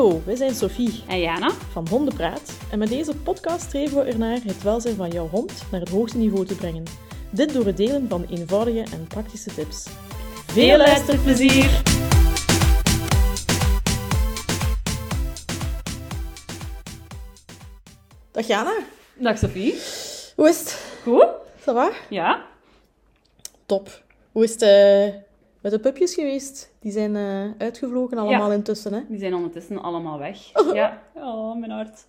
Hallo, wij zijn Sophie En Jana? van Hondenpraat en met deze podcast streven we ernaar het welzijn van jouw hond naar het hoogste niveau te brengen. Dit door het delen van eenvoudige en praktische tips. Veel luisterplezier! Dag Jana, Dag Sophie. hoe is het? Goed? Ça va? Ja? Top. Hoe is het eh, met de pupjes geweest? Die zijn eh, uitgevlogen allemaal Ja. intussen, hè? Die zijn ondertussen allemaal weg. Ja. Oh, mijn hart.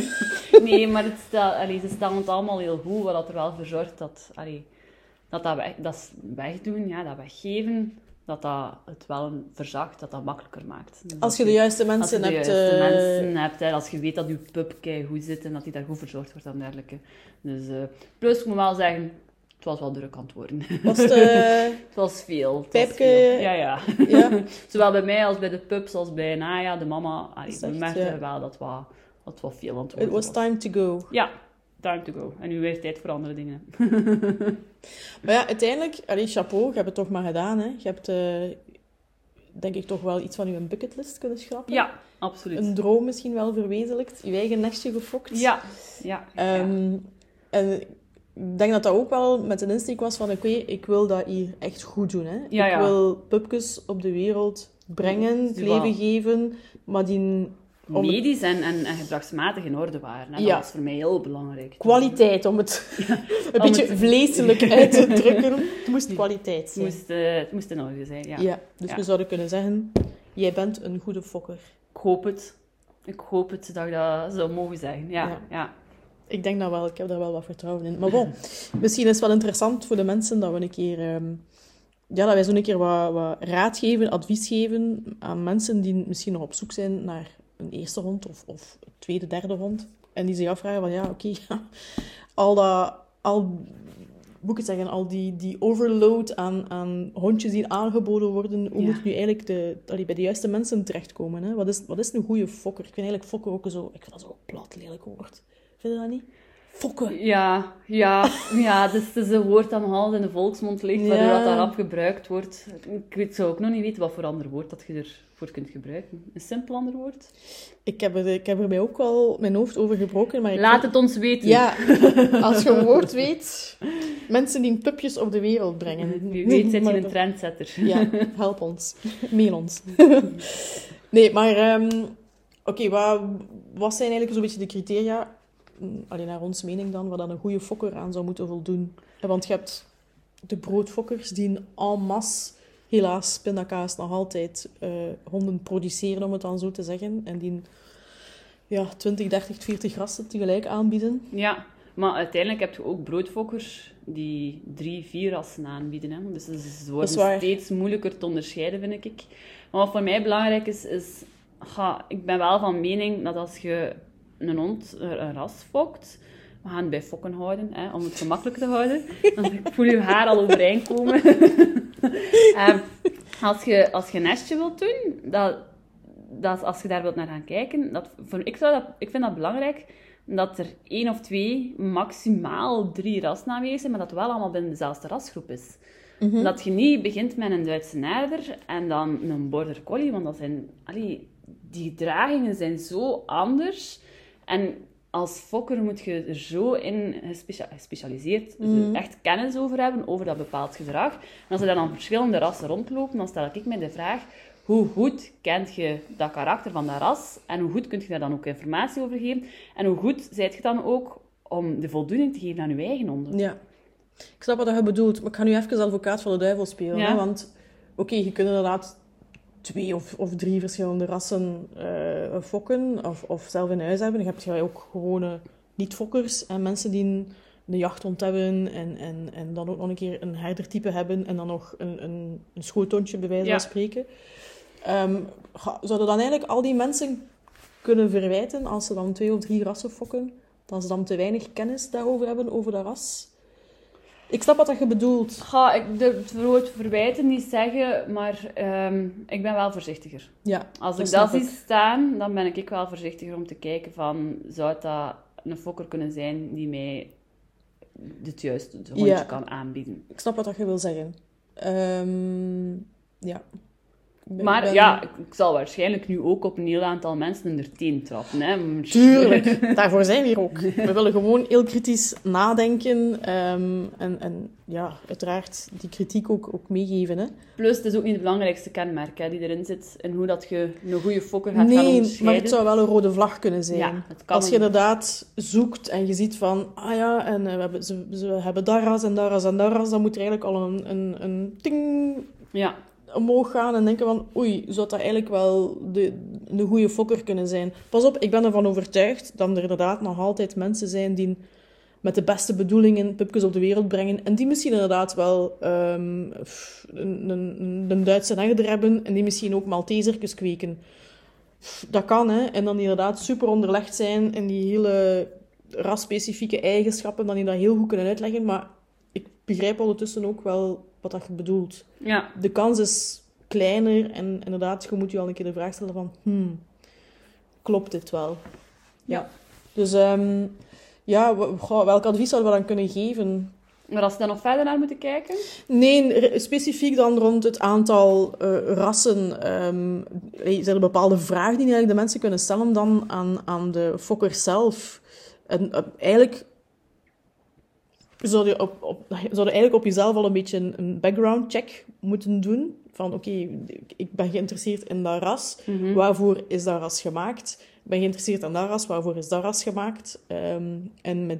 nee, maar het stel, allee, ze stellen het allemaal heel goed, wat er wel voor zorgt dat, allee, dat, dat, weg, dat wegdoen, ja, dat weggeven, dat dat het wel verzacht, dat dat makkelijker maakt. Dus Als je de juiste als je mensen de hebt... juiste eh, mensen hebt, hè, als je weet dat je pup goed zit en dat die daar goed verzorgd wordt en dergelijke. Dus, eh, plus, ik moet wel zeggen, het was wel druk aan het worden. Was het... eh, Het was veel. Het was veel. Ja, ja. ja, Zowel bij mij als bij de pups, als bij Naya, de mama. Allee, we merkten ja. wel dat wat, dat wat veel aan het it worden was time to go. Ja, time to go. En nu weer tijd voor andere dingen. Maar ja, uiteindelijk, allee, chapeau, je hebt het toch maar gedaan, hè. Je hebt, eh, denk ik, toch wel iets van je bucketlist kunnen schrappen. Ja, absoluut. Een droom misschien wel verwezenlijkt. Je eigen nestje gefokt. Ja, ja. ja. Ehm, En ik denk dat dat ook wel met een insteek was van, oké, ik wil dat hier echt goed doen, hè. Ja, ik wil pupjes op de wereld brengen, leven geven, maar die om Medisch en, en, en gedragsmatig in orde waren. Hè. Dat was voor mij heel belangrijk. kwaliteit, om het een Om beetje het- vleeselijk uit te drukken. Het moest kwaliteit Het zijn. moest, eh, het moest in orde zijn, ja. Ja, dus we zouden kunnen zeggen, jij bent een goede fokker. Ik hoop het. Ik hoop het dat ik dat zou mogen zeggen. Ja, Ja. ja. Ik denk dat wel, ik heb daar wel wat vertrouwen in. Maar bon, misschien is het wel interessant voor de mensen dat we een keer... ehm, ja, dat wij zo een keer wat, wat raad geven, advies geven aan mensen die misschien nog op zoek zijn naar een eerste hond of, of een tweede, derde hond. En die zich afvragen van, ja, oké, ja, al dat... Al, moet ik zeggen? Al die, die overload aan, aan hondjes die aangeboden worden, hoe Ja. moet nu eigenlijk de, allee, bij de juiste mensen terechtkomen? Hè? Wat, is, wat is een goede fokker? Ik vind eigenlijk fokker ook zo... Ik vind dat zo plat, lelijk woord. Vind je dat niet? Fokken. Ja, ja, ja, dus het is een woord dat nog altijd in de volksmond ligt, waardoor Ja. dat daarop gebruikt wordt. Ik weet, zou ook nog niet weten wat voor ander woord dat je ervoor kunt gebruiken. Een simpel ander woord? Ik heb, er, ik heb er mij ook wel mijn hoofd over gebroken, maar ik Laat het ons weten. Ja, als je een woord weet, mensen die pupjes op de wereld brengen. Wie weet zit je een trendsetter. Ja, help ons. Mail ons. nee, maar ehm, oké, wat, wat zijn eigenlijk zo'n beetje de criteria, alleen naar ons mening dan, wat dan een goede fokker aan zou moeten voldoen? Want je hebt de broodfokkers die en masse, helaas, pindakaas nog altijd eh, honden produceren, om het dan zo te zeggen. En die ja, 20, 30, 40 rassen tegelijk aanbieden. Ja, maar uiteindelijk heb je ook broodfokkers die drie, vier rassen aanbieden. Hè. Dus het waar. steeds moeilijker te onderscheiden, vind ik. Maar wat voor mij belangrijk is, is... Ga, ik ben wel van mening dat als je een hond, eh, een ras fokt... We gaan het bij fokken houden, hè, om het gemakkelijk te houden. Dan ik voel je haar al overeind komen. Ehm, als, je, als je een nestje wilt doen, dat, dat als je daar wilt naar gaan kijken, dat, voor, ik, zou dat, ik vind dat belangrijk dat er één of twee, maximaal drie rassen aanwezig zijn, maar dat het wel allemaal binnen dezelfde rasgroep is. Dat je niet begint met een Duitse naarder en dan een border collie, want dat zijn, allee, die gedragingen zijn zo anders. En als fokker moet je er zo in gespecia- gespecialiseerd, dus er echt kennis over hebben, over dat bepaald gedrag. En als er dan aan verschillende rassen rondlopen, dan stel ik mij de vraag, hoe goed kent je dat karakter van dat ras? En hoe goed kun je daar dan ook informatie over geven? En hoe goed zijt je dan ook om de voldoening te geven aan je eigen honden? Ja. Ik snap wat je bedoelt, maar ik ga nu even advocaat van de duivel spelen. Ja. Hè? Want, oké, je kunt inderdaad twee of, of drie verschillende rassen eh, fokken of, of zelf in huis hebben. Je hebt je ook gewone niet-fokkers en mensen die een, jachthond hebben en, en, en dan ook nog een keer een herdertype hebben en dan nog een, een, een schoothondje, bij wijze Ja. van spreken. Ga- zouden dan eigenlijk al die mensen kunnen verwijten als ze dan twee of drie rassen fokken, dat ze dan te weinig kennis daarover hebben, over dat ras? Ik snap wat dat je bedoelt. Ga ik het woord verwijten niet zeggen, maar ehm, ik ben wel voorzichtiger. Ja, Als ik dat zie staan, dan ben ik wel voorzichtiger om te kijken van, zou dat een fokker kunnen zijn die mij het juiste hondje Ja. kan aanbieden? Ik snap wat dat je wil zeggen. Ehm, ja. Ben- Maar ben- ja, ik, zal waarschijnlijk nu ook op een heel aantal mensen in de teen trappen. Hè. Maar- Tuurlijk, daarvoor zijn we hier ook. We willen gewoon heel kritisch nadenken ehm, en, en ja, uiteraard die kritiek ook, ook meegeven. Hè. Plus, het is ook niet het belangrijkste kenmerk hè, die erin zit. En hoe dat je een goede fokker gaat gaan Nee, maar het zou wel een rode vlag kunnen zijn. Ja, het kan Als je inderdaad zoekt en je ziet van, ah ja, en eh, we, hebben, ze, ze hebben dat ras en dat ras en dat ras, dan moet er eigenlijk al een, een, een ting Ja, omhoog gaan en denken van, oei, zou dat eigenlijk wel de, een goede fokker kunnen zijn? Pas op, ik ben ervan overtuigd dat er inderdaad nog altijd mensen zijn die met de beste bedoelingen pupjes op de wereld brengen en die misschien inderdaad wel ehm, een, een, een Duitse herder hebben en die misschien ook Maltesertjes kweken. Dat kan, hè. En dan inderdaad super onderlegd zijn en die hele rasspecifieke eigenschappen, dan die dat heel goed kunnen uitleggen. Maar ik begrijp ondertussen ook wel wat dat je bedoelt ja. de kans is kleiner en inderdaad, je moet je al een keer de vraag stellen van, hmm, klopt dit wel? Ja. Dus ehm, ja, welk advies zouden we dan kunnen geven? Maar als we daar nog verder naar moeten kijken... Nee, specifiek dan rond het aantal eh, rassen. eh, zijn er bepaalde vragen die eigenlijk de mensen kunnen stellen dan aan, aan de fokker zelf? En eh, eigenlijk zou je, op, op, zou je eigenlijk op jezelf al een beetje een, een background check moeten doen. Van oké, ik- ik ben geïnteresseerd in dat ras. Mhm. Waarvoor is dat ras gemaakt? Ik ben geïnteresseerd in dat ras. Waarvoor is dat ras gemaakt? Ehm, en met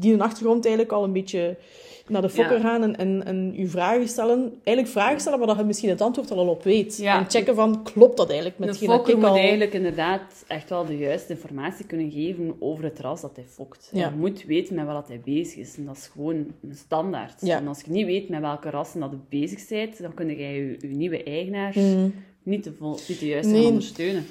die achtergrond eigenlijk al een beetje naar de fokker Ja. gaan en, en, en je vragen stellen. Eigenlijk vragen stellen, maar dat je misschien het antwoord al op weet. Ja. En checken van, klopt dat eigenlijk met De dat fokker ik moet al... eigenlijk inderdaad echt wel de juiste informatie kunnen geven over het ras dat hij fokt. Ja. Hij moet weten met wat hij bezig is. En dat is gewoon een standaard. En als je niet weet met welke rassen dat je bezig bent, dan kun jij je, je nieuwe eigenaar Mm. niet, de vol, niet de juiste Nee. ondersteunen.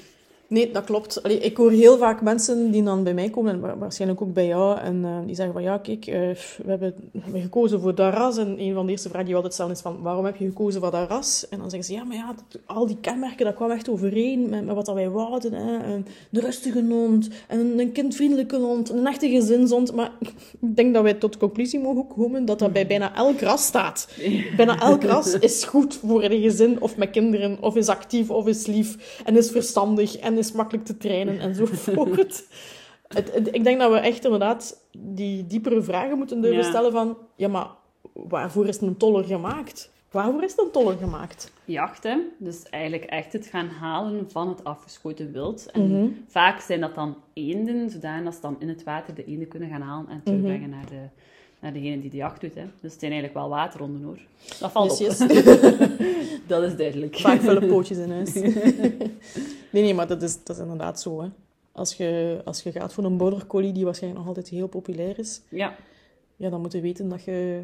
Nee, dat klopt. Allee, ik hoor heel vaak mensen die dan bij mij komen, en wa- waarschijnlijk ook bij jou, en eh, die zeggen van ja, kijk, eh, we, hebben, we hebben gekozen voor dat ras. En een van de eerste vragen die we altijd stellen is van waarom heb je gekozen voor dat ras? En dan zeggen ze ja, maar ja, dat- al die kenmerken, dat kwam echt overeen met, met wat dat wij wouden. Hè. Een rustige hond, en een, een kindvriendelijke hond, een echte gezinshond. Maar ik denk dat wij tot de conclusie mogen komen dat dat bij bijna elk ras staat. Bijna elk ras is goed voor een gezin of met kinderen, of is actief of is lief en is verstandig en is makkelijk te trainen enzovoort. het, het- ik denk dat we echt inderdaad die diepere vragen moeten durven Ja. stellen van, ja, maar waarvoor is een toller gemaakt? Waarvoor is een toller gemaakt? Jacht, hè? dus eigenlijk echt het gaan halen van het afgeschoten wild. En Mhm. vaak zijn dat dan eenden, zodanig dat ze dan in het water de eenden kunnen gaan halen en terugbrengen Mhm. naar, de, naar degene die de jacht doet. Hè. Dus het zijn eigenlijk wel waterhonden, hoor. Dat valt Yes, op. yes. Dat is duidelijk. Vaak vullen pootjes in huis. nee, nee, maar dat is, dat is inderdaad zo. Hè. Als, je, als je gaat voor een border collie, die waarschijnlijk nog altijd heel populair is, Ja, ja, dan moet je weten dat je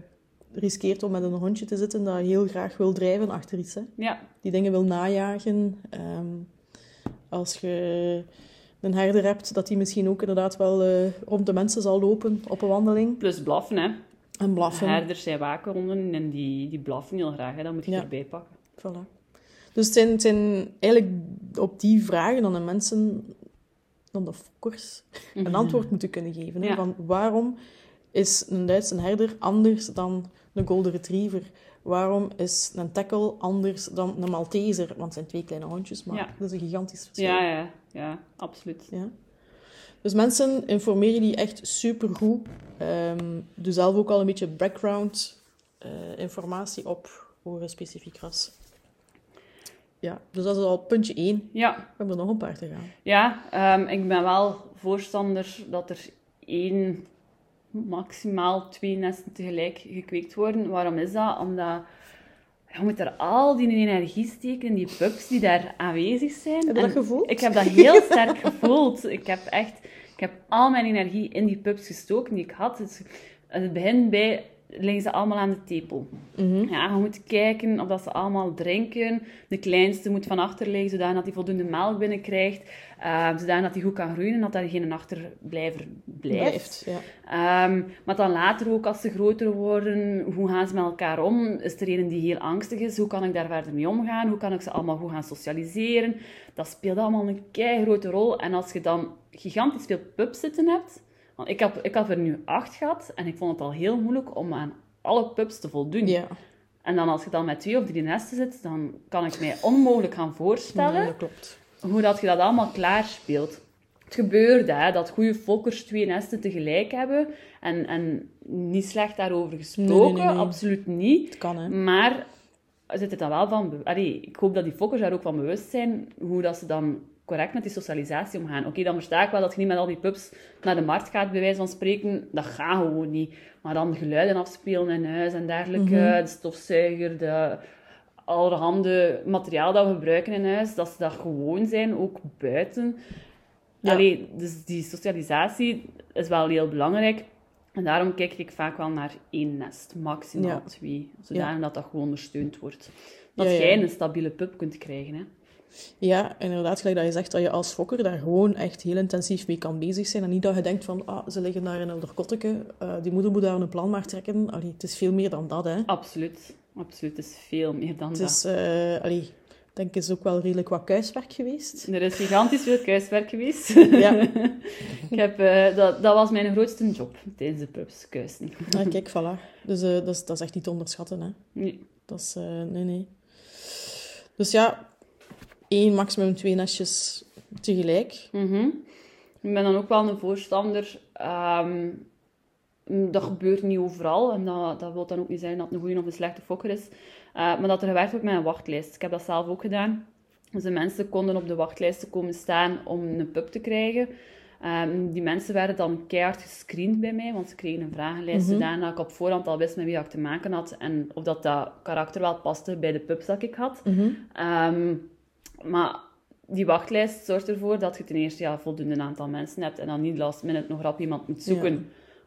riskeert om met een hondje te zitten dat heel graag wil drijven achter iets. Hè. ja, Die dingen wil najagen. Ehm, als je een herder hebt, dat die misschien ook inderdaad wel eh, rond de mensen zal lopen op een wandeling. plus blaffen, hè. En blaffen. Herders zijn wakenhonden en die, die blaffen heel graag, hè. Dat moet je Ja. erbij pakken. Voilà. Dus het zijn, het zijn eigenlijk op die vragen dan de mensen, dan de fokkers, een antwoord moeten kunnen geven. Hè? Mhm. Ja. Van waarom is een Duitse herder anders dan een golden retriever? Waarom is een tackle anders dan een Malteser? Want het zijn twee kleine hondjes, maar Ja. dat is een gigantisch verschil. Ja, ja, ja, absoluut. Ja. Dus mensen, informeer je die echt supergoed. Ehm doe zelf ook al een beetje background eh, informatie op over een specifiek ras. Ja, dus dat is al puntje 1. We Ja, hebben er nog een paar te gaan. ja ehm, ik ben wel voorstander dat er één, maximaal twee nesten tegelijk gekweekt worden. Waarom is dat? Omdat je moet er al die energie steken in die pups die daar aanwezig zijn. Heb je dat gevoeld? Ik heb dat heel sterk gevoeld. Ik heb echt... Ik heb al mijn energie in die pups gestoken die ik had. Dus, het begin bij liggen ze allemaal aan de tepel. Mhm. Ja, je moet kijken of dat ze allemaal drinken. De kleinste moet van achter liggen, zodat hij voldoende melk binnenkrijgt. Uh, zodat hij goed kan groeien en dat daar geen achterblijver blijft. Blijft, ja. Ehm, maar dan later ook, als ze groter worden, hoe gaan ze met elkaar om? Is er een die heel angstig is? Hoe kan ik daar verder mee omgaan? Hoe kan ik ze allemaal goed gaan socialiseren? Dat speelt allemaal een grote rol. En als je dan gigantisch veel pups zitten hebt... Want ik heb, ik heb er nu acht gehad en ik vond het al heel moeilijk om aan alle pups te voldoen. Ja. En dan als je dan met twee of drie nesten zit, dan kan ik mij onmogelijk gaan voorstellen Nee, dat klopt. hoe dat je dat allemaal klaarspeelt. Het gebeurt hè, dat goede fokkers twee nesten tegelijk hebben. En, en niet slecht daarover gesproken, Nee, nee, absoluut niet. Het kan, hè. Maar zit het dan wel van... Allee, ik hoop dat die fokkers daar ook van bewust zijn, hoe dat ze dan correct met die socialisatie omgaan. Oké, dan versta ik wel dat je niet met al die pups naar de markt gaat, bij wijze van spreken. Dat gaat gewoon niet. Maar dan geluiden afspelen in huis en dergelijke, Mhm. de stofzuiger, de allerhande materiaal dat we gebruiken in huis, dat ze dat gewoon zijn, ook buiten. Ja. Allee, dus die socialisatie is wel heel belangrijk. En daarom kijk ik vaak wel naar één nest, maximaal Ja. twee. Zodanig dat dat gewoon ondersteund wordt. Dat jij een stabiele pup kunt krijgen. Hè. Ja, inderdaad, gelijk dat je zegt dat je als fokker daar gewoon echt heel intensief mee kan bezig zijn. En niet dat je denkt van, ah, ze liggen daar in een kotteke, eh die moeder moet daar een plan maar trekken. Allee, het is veel meer dan dat, hè. Absoluut. Absoluut. Het is veel meer dan Het dat. is, eh allee, ik denk, het is ook wel redelijk wat kuiswerk geweest. Er is gigantisch veel kuiswerk geweest. Ja. ik heb, eh, dat, dat was mijn grootste job tijdens de pups, kuisen. Ah, kijk, voilà. Dus dat, is, dat is echt niet te onderschatten, hè. Nee. Dat is, nee, nee. Dus ja, één, maximum twee nestjes tegelijk. Mhm. Ik ben dan ook wel een voorstander. ehm, dat gebeurt niet overal. En dat, dat wil dan ook niet zijn dat het een goede of een slechte fokker is. Eh, maar dat er gewerkt wordt met een wachtlijst. Ik heb dat zelf ook gedaan. Dus de mensen konden op de wachtlijsten komen staan om een pup te krijgen. Ehm, die mensen werden dan keihard gescreend bij mij, want ze kregen een vragenlijst gedaan dat ik op voorhand al wist met wie ik te maken had en of dat, dat karakter wel paste bij de pups dat ik had. Mhm. Ehm, maar die wachtlijst zorgt ervoor dat je ten eerste ja, voldoende aantal mensen hebt en dan niet last minute nog rap iemand moet zoeken Ja.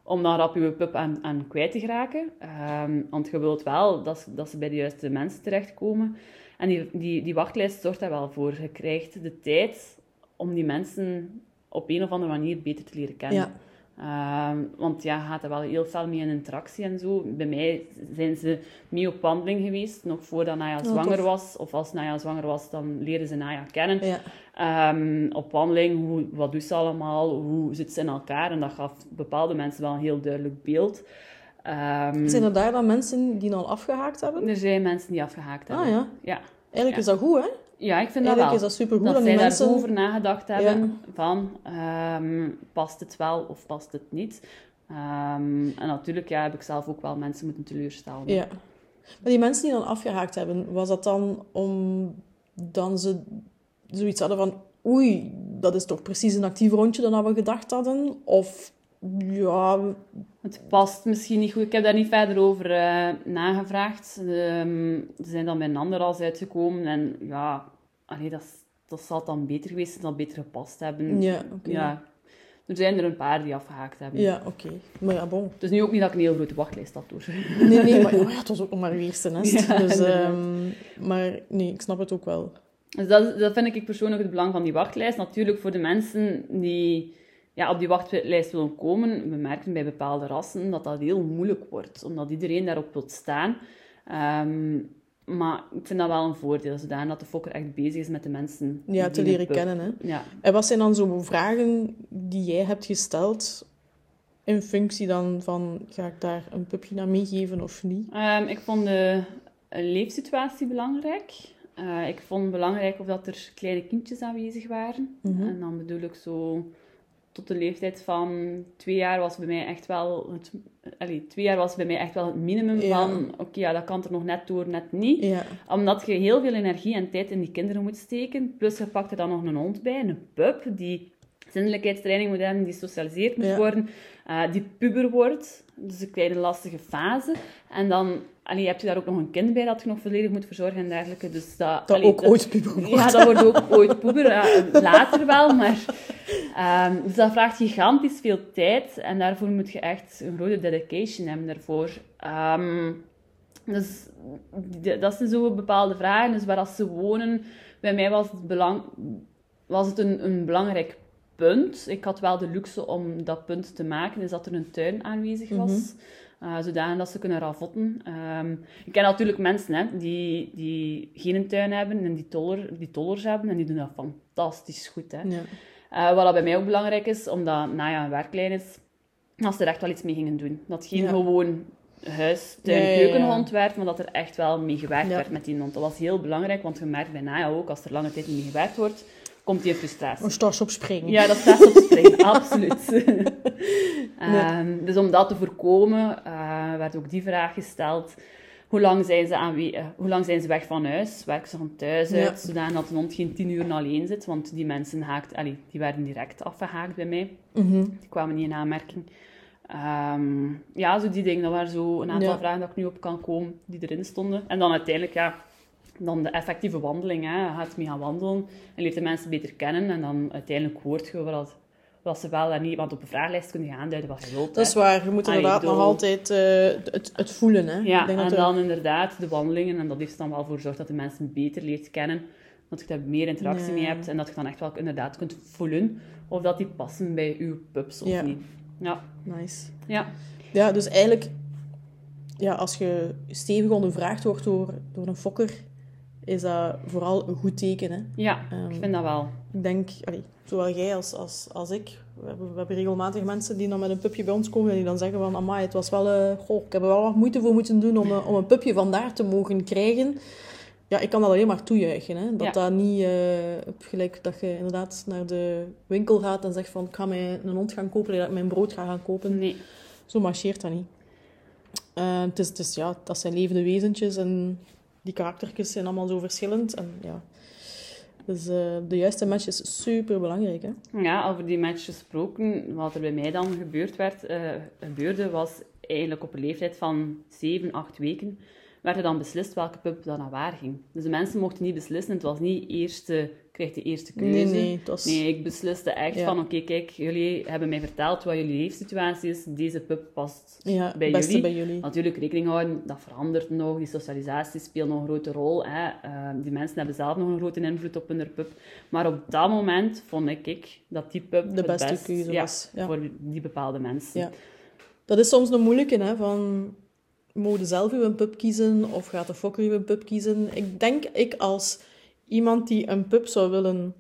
om dan rap je pup aan, aan kwijt te geraken. Ehm, want je wilt wel dat, ze- dat ze bij de juiste mensen terechtkomen. En die, die, die wachtlijst zorgt daar wel voor. Je krijgt de tijd om die mensen op een of andere manier beter te leren kennen. Ja. Ehm, want ja, gaat er wel heel veel mee in interactie en zo. Bij mij zijn ze mee op wandeling geweest, nog voordat Naya Oh, zwanger was. Of als Naya zwanger was, dan leren ze Naya kennen. Ja. Ehm, op wandeling, hoe, wat doet ze allemaal, hoe zit ze in elkaar? En dat gaf bepaalde mensen wel een heel duidelijk beeld. Ehm, Zijn er daar dan mensen die al afgehaakt hebben? er zijn mensen die afgehaakt hebben. Ah ja. Ja, Eigenlijk Ja. is dat goed, hè? Ja ik vind dat wel. is dat supergoed dat dat zij mensen... daarover nagedacht hebben van ehm, past het wel of past het niet. Ehm, en natuurlijk ja, heb ik zelf ook wel mensen moeten teleurstellen. Ja. Maar die mensen die dan afgehaakt hebben, was dat dan om dan ze zoiets hadden van oei, dat is toch precies een actief rondje dan we gedacht hadden? Of ja, Het past misschien niet goed. Ik heb daar niet verder over eh, nagevraagd. Ehm, ze zijn dan bij een ander als uitgekomen. En ja, allee, dat, dat zal dan beter geweest zijn, dat beter gepast hebben. ja, oké. Ja. Er zijn er een paar die afgehaakt hebben. Ja, oké. Maar ja, bon. Het is nu ook niet dat ik een heel grote wachtlijst had, hoor. Nee, nee, maar ja, het was ook nog maar uw eerste nest. Ja, dus, ehm, maar nee, ik snap het ook wel. Dus dat, dat vind ik persoonlijk het belang van die wachtlijst. Natuurlijk voor de mensen die ja, op die wachtlijst willen komen, we merken bij bepaalde rassen dat dat heel moeilijk wordt, omdat iedereen daarop wil staan. Ehm, maar ik vind dat wel een voordeel, zodanig dat de fokker echt bezig is met de mensen. Ja, te leren kennen, hè. Ja. En wat zijn dan zo vragen die jij hebt gesteld in functie dan van, ga ik daar een pupje naar meegeven of niet? Ehm, ik vond de leefsituatie belangrijk. Eh, ik vond het belangrijk of dat er kleine kindjes aanwezig waren. Mhm. En dan bedoel ik zo tot de leeftijd van twee jaar was bij mij echt wel het, allee, twee jaar was bij mij echt wel het minimum Ja. van oké, ja, dat kan er nog net door, net niet. Ja, Omdat je heel veel energie en tijd in die kinderen moet steken. Plus je pakt er dan nog een hond bij, een pup, die zindelijkheidstraining moet hebben, die socialiseerd moet Ja. worden, eh, die puber wordt. Dus een kleine lastige fase. En dan allee, heb je daar ook nog een kind bij dat je nog volledig moet verzorgen en dergelijke. Dus dat, dat allee, ook ooit puber wordt. ja, dat wordt ook ooit puber, ja, later wel, maar... ehm, dus dat vraagt gigantisch veel tijd en daarvoor moet je echt een grote dedication hebben daarvoor. Ehm, dus dat zijn zo bepaalde vragen. Dus waar als ze wonen, bij mij was het, belang, was het een, een belangrijk punt. Ik had wel de luxe om dat punt te maken, is dat er een tuin aanwezig was. eh, zodanig dat ze kunnen ravotten. Ehm, ik ken natuurlijk mensen hè, die, die geen tuin hebben en die, toller, die tollers hebben. En die doen dat fantastisch goed. Hè. Ja. Eh, wat bij mij ook belangrijk is, omdat Naya een werklijn is, dat ze er echt wel iets mee gingen doen. Dat geen Ja. gewoon huis, tuin, ja. keukenhond werd, maar dat er echt wel mee gewerkt werd met die hond. Dat was heel belangrijk, want je merkt bij Naya ook, als er lange tijd niet mee gewerkt wordt, komt die in frustratie. Een stars op springen. Ja, dat staat op springen, absoluut. Ehm, dus om dat te voorkomen, eh, werd ook die vraag gesteld. Hoe lang, zijn ze aanwe- eh, hoe lang zijn ze weg van huis? Werken ze van thuis Ja. uit? Zodat dat een hond geen tien uur alleen zit. Want die mensen haakt, allee, die werden direct afgehaakt bij mij. Mhm. Die kwamen niet in aanmerking. Ehm, ja, zo die dingen. Dat waren zo een aantal Ja. vragen dat ik nu op kan komen, die erin stonden. En dan uiteindelijk, ja, dan de effectieve wandeling. Hè. Je gaat mee gaan wandelen en leert de mensen beter kennen. En dan uiteindelijk hoort je wat, wat ze wel en niet... Want op een vragenlijst kun je aanduiden wat je wilt. Dat is hè. waar. Je moet inderdaad nog altijd eh, het, het voelen. Hè. Ja, Ik denk en dat dan inderdaad de wandelingen. En dat heeft dan wel voor gezorgd dat de mensen beter leert kennen. Dat je daar meer interactie mee hebt. En dat je dan echt wel inderdaad kunt voelen of dat die passen bij uw pups of Ja. niet. Ja, Nice. ja. Ja, dus eigenlijk, ja, als je stevig ondervraagd wordt door, door een fokker, is dat vooral een goed teken. Hè? ja Ehm, ik vind dat wel. Ik denk, allee, zowel jij als, als, als ik, we hebben, we hebben regelmatig mensen die dan met een pupje bij ons komen en die dan zeggen van, amai, het was wel, eh, goh, ik heb er wel wat moeite voor moeten doen om, eh, om een pupje vandaar te mogen krijgen. Ja, ik kan dat alleen maar toejuichen. Hè? Dat Ja. dat niet, eh, gelijk dat je inderdaad naar de winkel gaat en zegt van, ik ga mij een hond gaan kopen, dat ik mijn brood ga gaan kopen. Nee. Zo marcheert dat niet. Het is, het is, ja, dat zijn levende wezentjes en die karaktertjes zijn allemaal zo verschillend. En, ja. Dus eh, de juiste match is super belangrijk. Hè? Ja, over die match gesproken, wat er bij mij dan gebeurd werd, eh, gebeurde, was eigenlijk op een leeftijd van 7, 8 weken, werd er dan beslist welke pup dan naar waar ging. Dus de mensen mochten niet beslissen, het was niet eerste, krijg de eerste keuze. Nee, nee, was... Nee, ik besliste echt Ja. van, oké, kijk, jullie hebben mij verteld wat jullie leefsituatie is, deze pup past ja, bij jullie. bij jullie. Natuurlijk rekening houden, dat verandert nog, die socialisatie speelt nog een grote rol. Hè. Eh, die mensen hebben zelf nog een grote invloed op hun pup. Maar op dat moment vond ik, ik dat die pup De beste best, keuze ja, was. Voor die bepaalde mensen. Ja. Dat is soms een moeilijke, hè, van... Moet je zelf uw pup kiezen of gaat de fokker uw pup kiezen? Ik denk, ik als iemand die een pup zou willen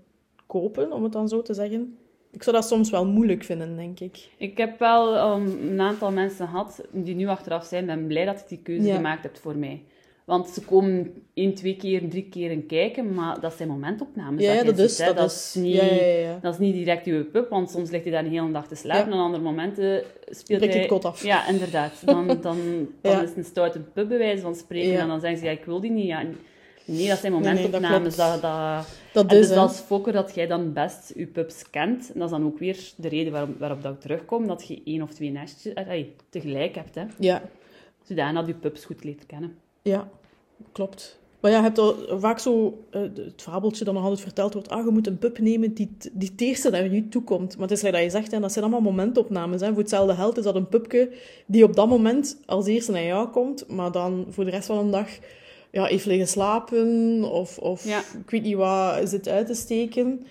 kopen, om het dan zo te zeggen... Ik zou dat soms wel moeilijk vinden, denk ik. Ik heb wel um, een aantal mensen gehad die nu achteraf zijn, ben blij dat je die keuze Ja. gemaakt hebt voor mij. Want ze komen één, twee keer, drie keer in kijken, maar dat zijn momentopnames. Ja, dat ziet, is... Dat, dat is, niet... Ja. Dat is niet direct uw pup, want soms ligt hij daar een hele dag te slapen. En aan andere momenten speelt Breekt hij... het kot af. Ja, inderdaad. Dan, dan, dan is het een stoute bij wijze van spreken. En dan zeggen ze, ja, ik wil die niet. Ja, nee, dat zijn Nee, nee, dat momentopnames. dat, dat, Dat en is, dus als fokker dat jij dan best je pups kent. En dat is dan ook weer de reden waarop, waarop dat ik terugkom. Dat je één of twee nestjes eh, tegelijk hebt. Hè. Ja, Zodat je pups goed leert kennen. ja, klopt. Maar ja, je hebt al vaak zo eh, het fabeltje dat nog altijd verteld wordt. Ah, je moet een pup nemen die, die het eerste naar je toe komt. Maar het is dat je zegt, hè, dat zijn allemaal momentopnames. Hè. Voor hetzelfde geld is dat een pupke die op dat moment als eerste naar jou komt. Maar dan voor de rest van de dag ja, heeft liggen slapen. Of, of Ja. ik weet niet wat zit uit te steken.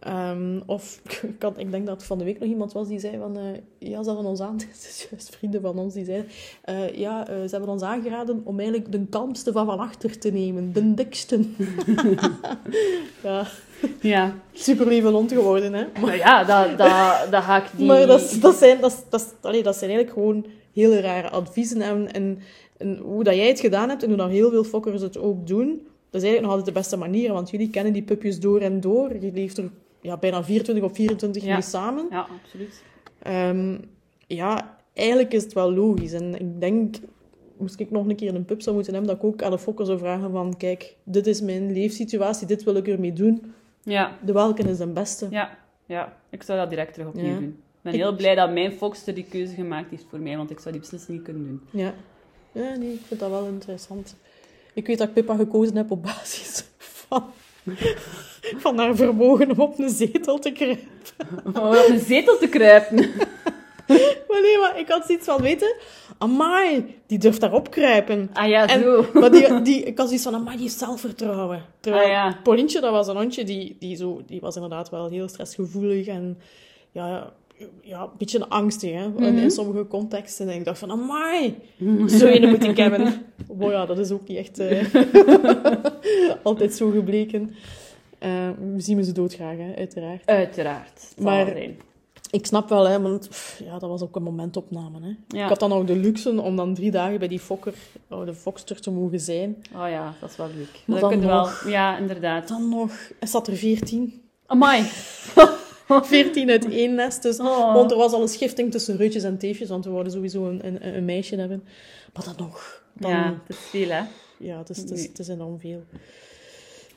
Ehm, of ik, had, ik denk dat van de week nog iemand was die zei van... eh, ja, ze hebben ons aan... Het is juist vrienden van ons die zeiden... eh, ja, eh, ze hebben ons aangeraden om eigenlijk de kalmste van van achter te nemen. De dikste. ja, Ja, super lieve hond geworden, hè. Maar, maar ja, dat, dat, dat ga ik die... maar dat, dat, zijn, dat, dat, allee, dat zijn eigenlijk gewoon hele rare adviezen. En, en, en hoe dat jij het gedaan hebt en hoe dat heel veel fokkers het ook doen... Dat is eigenlijk nog altijd de beste manier, want jullie kennen die pupjes door en door. Je leeft er ja, bijna 24 op 24 Ja. mee samen. Ja, absoluut. Ehm, ja, eigenlijk is het wel logisch. En ik denk, moest ik nog een keer een pup zou moeten hebben, dat ik ook aan de fokker zou vragen van, kijk, dit is mijn leefsituatie, dit wil ik ermee doen. Ja, De welke is de beste? ja, ja. Ik zou dat direct terug opnieuw Ja. doen. Ik ben heel blij dat mijn Foxter die keuze gemaakt heeft voor mij, want ik zou die beslissing niet kunnen doen. Ja. Ja, nee, ik vind dat wel interessant. Ik weet dat ik Pippa gekozen heb op basis van, van haar vermogen om op een zetel te kruipen. Om op een zetel te kruipen. Maar nee, maar ik had zoiets van, weten, amai, die durft daarop kruipen. Ah ja, En- zo. Maar die, die, ik had zoiets van, amai, die heeft zelfvertrouwen. Terwijl Ah, ja. Paulientje, dat was een hondje, die, die, zo, die was inderdaad wel heel stressgevoelig en ja, ja, een beetje angstig hè, in, Mhm. in sommige contexten. En ik dacht van, amai, zo een moet ik hebben. Maar ja, dat is ook niet echt eh, altijd zo gebleken. Eh, we zien we ze doodgraag, hè, uiteraard. Uiteraard. Maar- ik snap wel, hè, want pff, ja, dat was ook een momentopname. Hè. Ja. Ik had dan nog de luxe om dan drie dagen bij die fokker, oh, de fokster te mogen zijn. Oh ja, dat is wel leuk. Maar dat dan kun je wel... Ja, inderdaad. Dan nog, er zat er veertien. Amai. 14 uit één nest. Dus, Oh. Want er was al een schifting tussen Rutjes en Teefjes, want we wilden sowieso een, een, een meisje hebben. Maar dan nog. Dan, Ja, ja. het is veel, hè. het, is, het, is, het is enorm veel.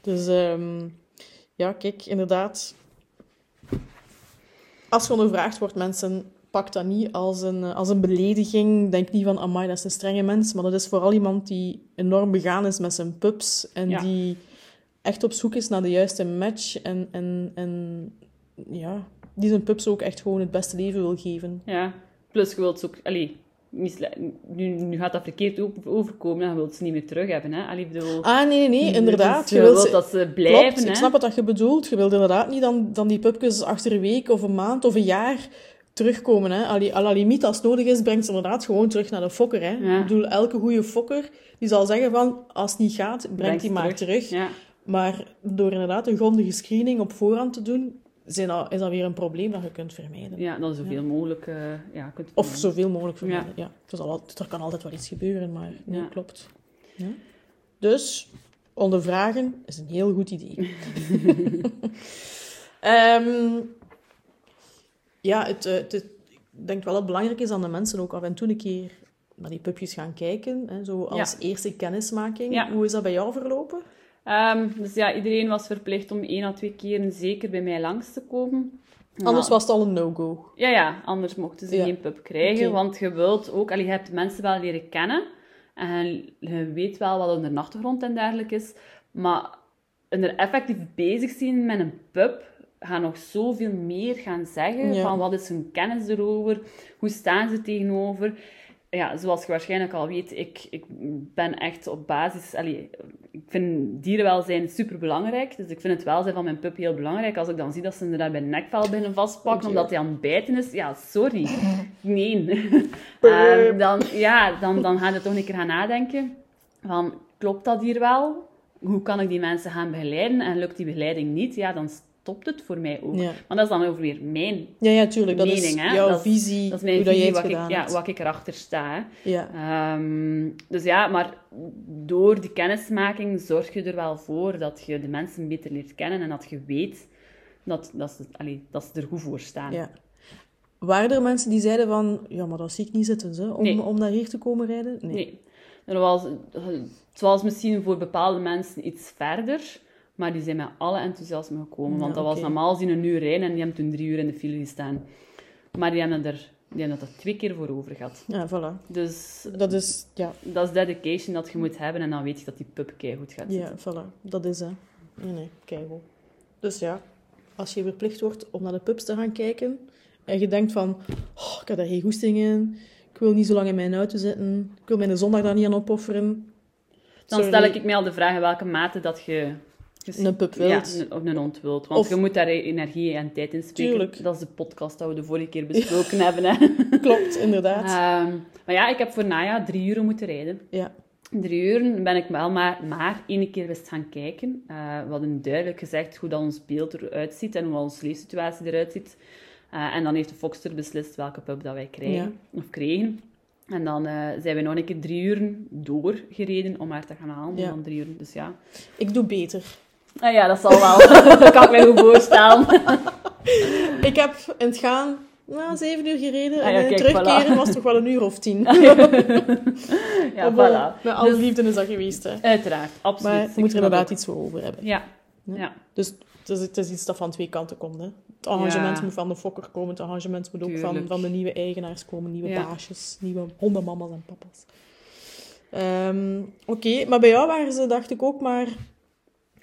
Dus ehm, ja, kijk, inderdaad. Als je ondervraagd wordt, mensen, pak dat niet als een, als een belediging. Denk niet van, amai, dat is een strenge mens. Maar dat is vooral iemand die enorm begaan is met zijn pups. En Ja. die echt op zoek is naar de juiste match. En, en, en ja, die zijn pups ook echt gewoon het beste leven wil geven. Ja. Plus, je wilt ze ook... Allee, nu, nu gaat dat verkeerd overkomen en je wilt ze niet meer terug hebben, hè. Allee, bedoel... Ah, nee, nee, nee, inderdaad. Dus je wilt dat ze blijven, Klopt, hè. ik snap wat je bedoelt. Je wilt inderdaad niet dan, dan die pupjes achter een week of een maand of een jaar terugkomen. Hè. Allee, à la limiet, als het nodig is, brengt ze inderdaad gewoon terug naar de fokker. Hè. Ja. Ik bedoel, elke goede fokker die zal zeggen van, als het niet gaat, breng die maar terug. Ja. Maar door inderdaad een grondige screening op voorhand te doen, zijn dat, is dat weer een probleem dat je kunt vermijden. ja, dan zoveel mogelijk... ja, kunt Of zoveel mogelijk vermijden. Ja. Er, zal altijd, er kan altijd wel iets gebeuren, maar nee, Ja. klopt. Ja. Dus, ondervragen is een heel goed idee. Ehm, ja, het, eh, het, ik denk wel dat het belangrijk is dat de mensen ook af en toe een keer naar die pupjes gaan kijken. Hè, zo als eerste kennismaking. Ja. Hoe is dat bij jou verlopen? Ehm, dus ja, iedereen was verplicht om één à twee keren zeker bij mij langs te komen. Anders was het al een no-go. Ja, ja, anders mochten ze Ja. geen pup krijgen. Want je wilt ook... Allee, je hebt mensen wel leren kennen. En je weet wel wat onder de achtergrond en dergelijke is. Maar er effectief bezig zijn met een pup... gaan nog zoveel meer gaan zeggen. Ja. Van wat is hun kennis erover? Hoe staan ze tegenover? Ja, zoals je waarschijnlijk al weet, ik, ik ben echt op basis... Allee, ik vind dierenwelzijn super belangrijk. Dus ik vind het welzijn van mijn pup heel belangrijk. Als ik dan zie dat ze inderdaad bij nekvel binnen vastpakken omdat hij aan het bijten is, ja, sorry. Nee. Ehm, dan, ja, dan, dan ga je toch een keer gaan nadenken. Van, klopt dat hier wel? Hoe kan ik die mensen gaan begeleiden? En lukt die begeleiding niet, ja, dan stopt het voor mij ook. Ja. Maar dat is dan ook weer mijn Ja, ja, tuurlijk. Dat is mening. Hè? jouw dat is, visie, dat is mijn hoe dat visie, het wat ik, ja, wat ik erachter sta. Hè. Ja. Ehm, dus ja, maar door die kennismaking zorg je er wel voor dat je de mensen beter leert kennen en dat je weet dat, dat, ze, allee, dat ze er goed voor staan. Ja. Waren er mensen die zeiden van, ja, maar dat zie ik niet zitten, ze, om, Nee. om naar hier te komen rijden? Nee. Nee. Er was, het was misschien voor bepaalde mensen iets verder, maar die zijn met alle enthousiasme gekomen. Want Ja, dat was normaal zien een uur rijden en die hebben toen drie uur in de file gestaan. Maar die hebben er, die hebben er twee keer voor over gehad. Ja, voilà. Dus Dat is, ja, dat is dedication dat je moet hebben en dan weet je dat die pup goed gaat ja zitten. voilà. Dat is, hè. Nee, nee, keigoed. Dus ja, als je verplicht wordt om naar de pubs te gaan kijken, en je denkt van, oh, ik heb daar geen goesting in, ik wil niet zo lang in mijn auto zitten, ik wil mijn zondag daar niet aan opofferen. Dan Sorry. stel ik me al de vraag in welke mate dat je... Een pup Ja, wilt. een- of een hond wilt. Want Of- je moet daar energie en tijd in spreken. Tuurlijk. Dat is de podcast dat we de vorige keer besproken hebben. Hè. Klopt, inderdaad. Ehm, maar ja, ik heb voor Naya drie uur moeten rijden. Ja. Drie uur ben ik wel maar, maar één keer wist gaan kijken. Eh, we hadden duidelijk gezegd hoe dat ons beeld eruit ziet en hoe onze leefsituatie eruit ziet. Eh, en dan heeft de Foxter beslist welke pub dat wij krijgen, of kregen. En dan eh, zijn we nog een keer drie uur doorgereden om haar te gaan halen. Ja. Dan drie uur, dus ja. Ik doe beter. Ah ja, dat zal wel. dat kan ik me goed voorstellen. Ik heb in het gaan na zeven uur gereden Ah en ja, kijk, terugkeren voilà. was toch wel een uur of tien. ja, Maar bon, voilà. Met alle Dus- liefde is dat geweest, hè. Uiteraard, absoluut. Maar je moet er inderdaad ook- iets voor over hebben. Ja, Ja. ja. Dus het is, het is iets dat van twee kanten komt. Hè. Het arrangement Ja. moet van de fokker komen, het arrangement moet ook van, Tuurlijk. van de nieuwe eigenaars komen, nieuwe Ja. baasjes, nieuwe hondenmama's en papa's. Ehm, Oké, maar bij jou waren ze, dacht ik, ook maar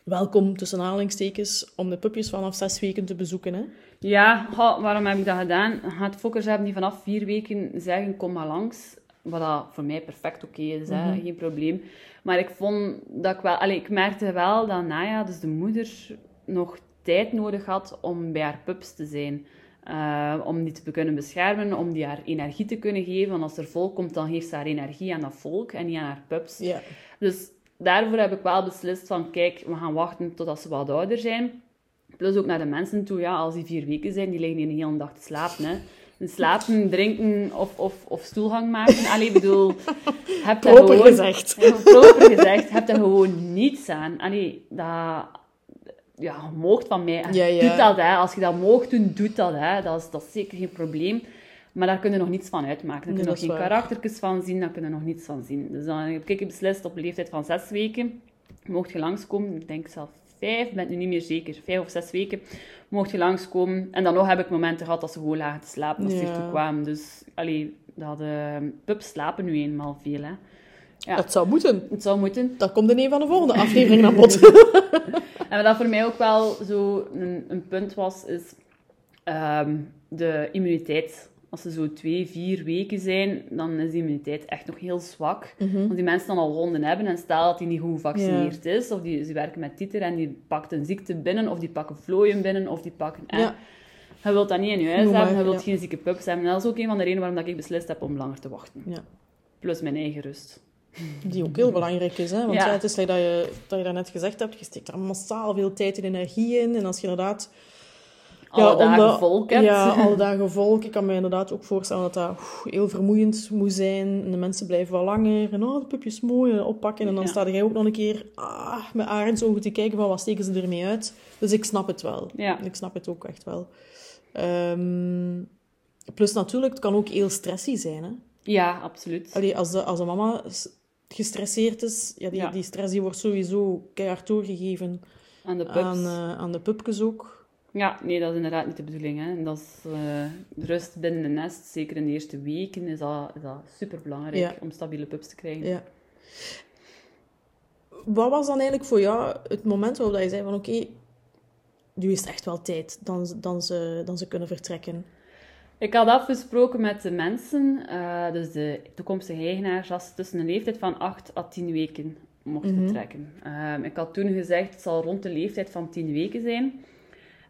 welkom, tussen aanhalingstekens, om de pupjes vanaf zes weken te bezoeken. Hè? Ja, goh, waarom heb ik dat gedaan? Het fokkers hebben die vanaf vier weken zeggen, kom maar langs. Wat dat voor mij perfect oké is, hè? Mhm. geen probleem. Maar ik vond dat ik wel... Allee, ik merkte wel dat Naya, dus de moeder, nog tijd nodig had om bij haar pups te zijn. Eh, om die te kunnen beschermen, om die haar energie te kunnen geven. Want als er volk komt, dan geeft ze haar energie aan dat volk en niet aan haar pups. Ja. Dus daarvoor heb ik wel beslist van, kijk, we gaan wachten totdat ze wat ouder zijn. Plus ook naar de mensen toe, ja, als die vier weken zijn, die liggen hier een hele dag te slapen. Hè. En slapen, drinken of, of, of stoelgang maken. Allee, bedoel, heb daar Proper gewoon... gezegd. Proper gezegd, heb daar gewoon niets aan. Allee, dat... Ja, je moogt van mij. Ja, ja. Doe dat, hè. Als je dat moogt doen, doe dat, hè. Dat is, dat is zeker geen probleem. Maar daar kun je nog niets van uitmaken. Daar Nee, dat nog geen waar. karaktertjes van zien, daar kun je nog niets van zien. Dus dan heb ik beslist op een leeftijd van zes weken. Mocht je langskomen, ik denk zelf vijf, ik ben het nu niet meer zeker, vijf of zes weken, mocht je langskomen. En dan nog heb ik momenten gehad dat ze gewoon lagen te slapen als ze hiertoe kwamen. Dus, allee, dat, eh, pups slapen nu eenmaal veel, hè. Ja. Dat zou moeten. Het zou moeten. Dat komt in een van de volgende afleveringen aan bod. En wat voor mij ook wel zo een, een punt was, is ehm, de immuniteit. Als ze zo twee, vier weken zijn, dan is die immuniteit echt nog heel zwak. Want die mensen dan al honden hebben en stel dat die niet goed gevaccineerd is, of die, ze werken met titer en die pakt een ziekte binnen, of die pakken vlooien binnen, of die pakken... Ja. Je wilt dat niet in je huis hebben, je wilt ja. geen zieke pups hebben. En dat is ook een van de redenen waarom dat ik beslist heb om langer te wachten. Ja. Plus mijn eigen rust. Die ook heel belangrijk is. Hè? Want Ja. het is dat je, dat je daarnet gezegd hebt, je steekt daar massaal veel tijd en energie in. En als je inderdaad... Alle om dagen de- volk hebt. Ja, alle dagen volk. Ik kan me inderdaad ook voorstellen dat dat oef, heel vermoeiend moet zijn. En de mensen blijven wel langer. En oh, de pupjes mooi en oppakken. En dan Ja. sta jij ook nog een keer ah, met arendsogen te kijken van wat steken ze ermee uit. Dus ik snap het wel. Ja. Ik snap het ook echt wel. Ehm, plus natuurlijk, het kan ook heel stressy zijn. Hè? Ja, absoluut. Allee, als, de, als de mama gestresseerd is, ja, die, Ja. die stress die wordt sowieso keihard doorgegeven Aan de pups. aan, eh, aan de pupjes ook. Ja, nee, dat is inderdaad niet de bedoeling. Hè. En Dat is eh, rust binnen een nest, zeker in de eerste weken, is dat, is dat superbelangrijk Ja. om stabiele pups te krijgen. Ja. Wat was dan eigenlijk voor jou het moment waarop dat je zei van oké, nu is het echt wel tijd dan, dan, ze, dan ze kunnen vertrekken? Ik had afgesproken met de mensen, eh, dus de toekomstige eigenaars, dat ze tussen een leeftijd van 8 à 10 weken mochten Mhm. vertrekken. Ehm, ik had toen gezegd, het zal rond de leeftijd van 10 weken zijn.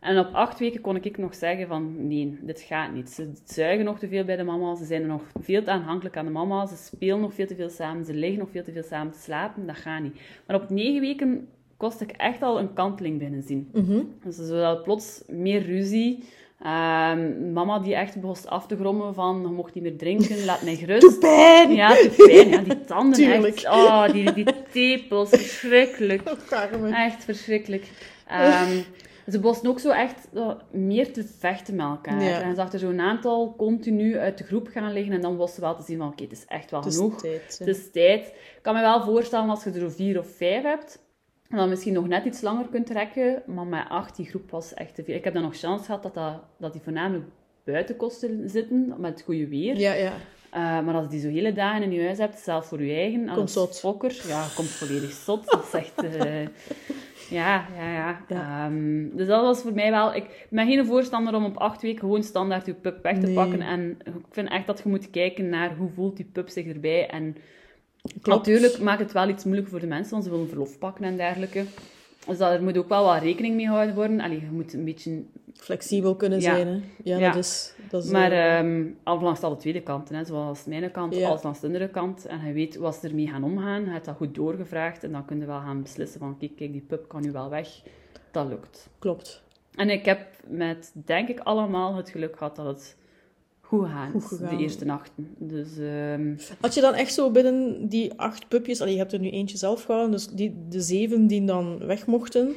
En op acht weken kon ik nog zeggen van, nee, dit gaat niet. Ze zuigen nog te veel bij de mama, ze zijn nog veel te aanhankelijk aan de mama, ze spelen nog veel te veel samen, ze liggen nog veel te veel samen te slapen, dat gaat niet. Maar op negen weken kost ik echt al een kanteling binnen zien. Mhm. Dus zodat plots meer ruzie. Ehm, mama die echt begon af te grommen van, je mocht niet meer drinken, laat mij gerust. Doe pijn! Ja, de pijn. Ja, die tanden Tuurlijk. echt. Oh, die, die tepels. Verschrikkelijk. Echt verschrikkelijk. Ehm, ze bosten ook zo echt eh, meer te vechten met elkaar. Ja. En je zag er zo'n aantal continu uit de groep gaan liggen. En dan was ze wel te zien van, oké, het is echt wel Het genoeg. tijd. Het is tijd. Ik kan me wel voorstellen als je er zo vier of vijf hebt, en dan misschien nog net iets langer kunt trekken. Maar met acht, die groep was echt te veel. Ik heb dan nog chance gehad dat, dat, dat die voornamelijk buiten kosten zitten, met het goede weer. Ja, ja. Eh, maar als je die zo hele dagen in je huis hebt, zelf voor je eigen, als zot. fokker, ja, komt volledig zot. Dat is echt... eh, ja, ja, ja. Ja. Ehm, dus dat was voor mij wel... Ik ben geen voorstander om op acht weken gewoon standaard je pup weg te Nee. pakken. En ik vind echt dat je moet kijken naar hoe voelt die pup zich erbij. En Klopt. natuurlijk maakt het wel iets moeilijker voor de mensen, want ze willen verlof pakken en dergelijke. Dus daar moet ook wel wat rekening mee gehouden worden. Allee, je moet een beetje Flexibel kunnen Ja. zijn. Hè? Ja, Ja. dat is... Dat is Maar al langs alle tweede kanten, hè, zoals mijn kant Ja. als langs de andere kant. En je weet wat ze ermee gaan omgaan. Je hebt dat goed doorgevraagd en dan kun je wel gaan beslissen van kijk, kijk, die pup kan nu wel weg. Dat lukt. klopt. En ik heb met, denk ik, allemaal het geluk gehad dat het goed gegaan Goed is, gegaan. de eerste nachten. Dus ehm, Had je dan echt zo binnen die acht pupjes... Allee, je hebt er nu eentje zelf gehouden, dus die, de zeven die dan weg mochten...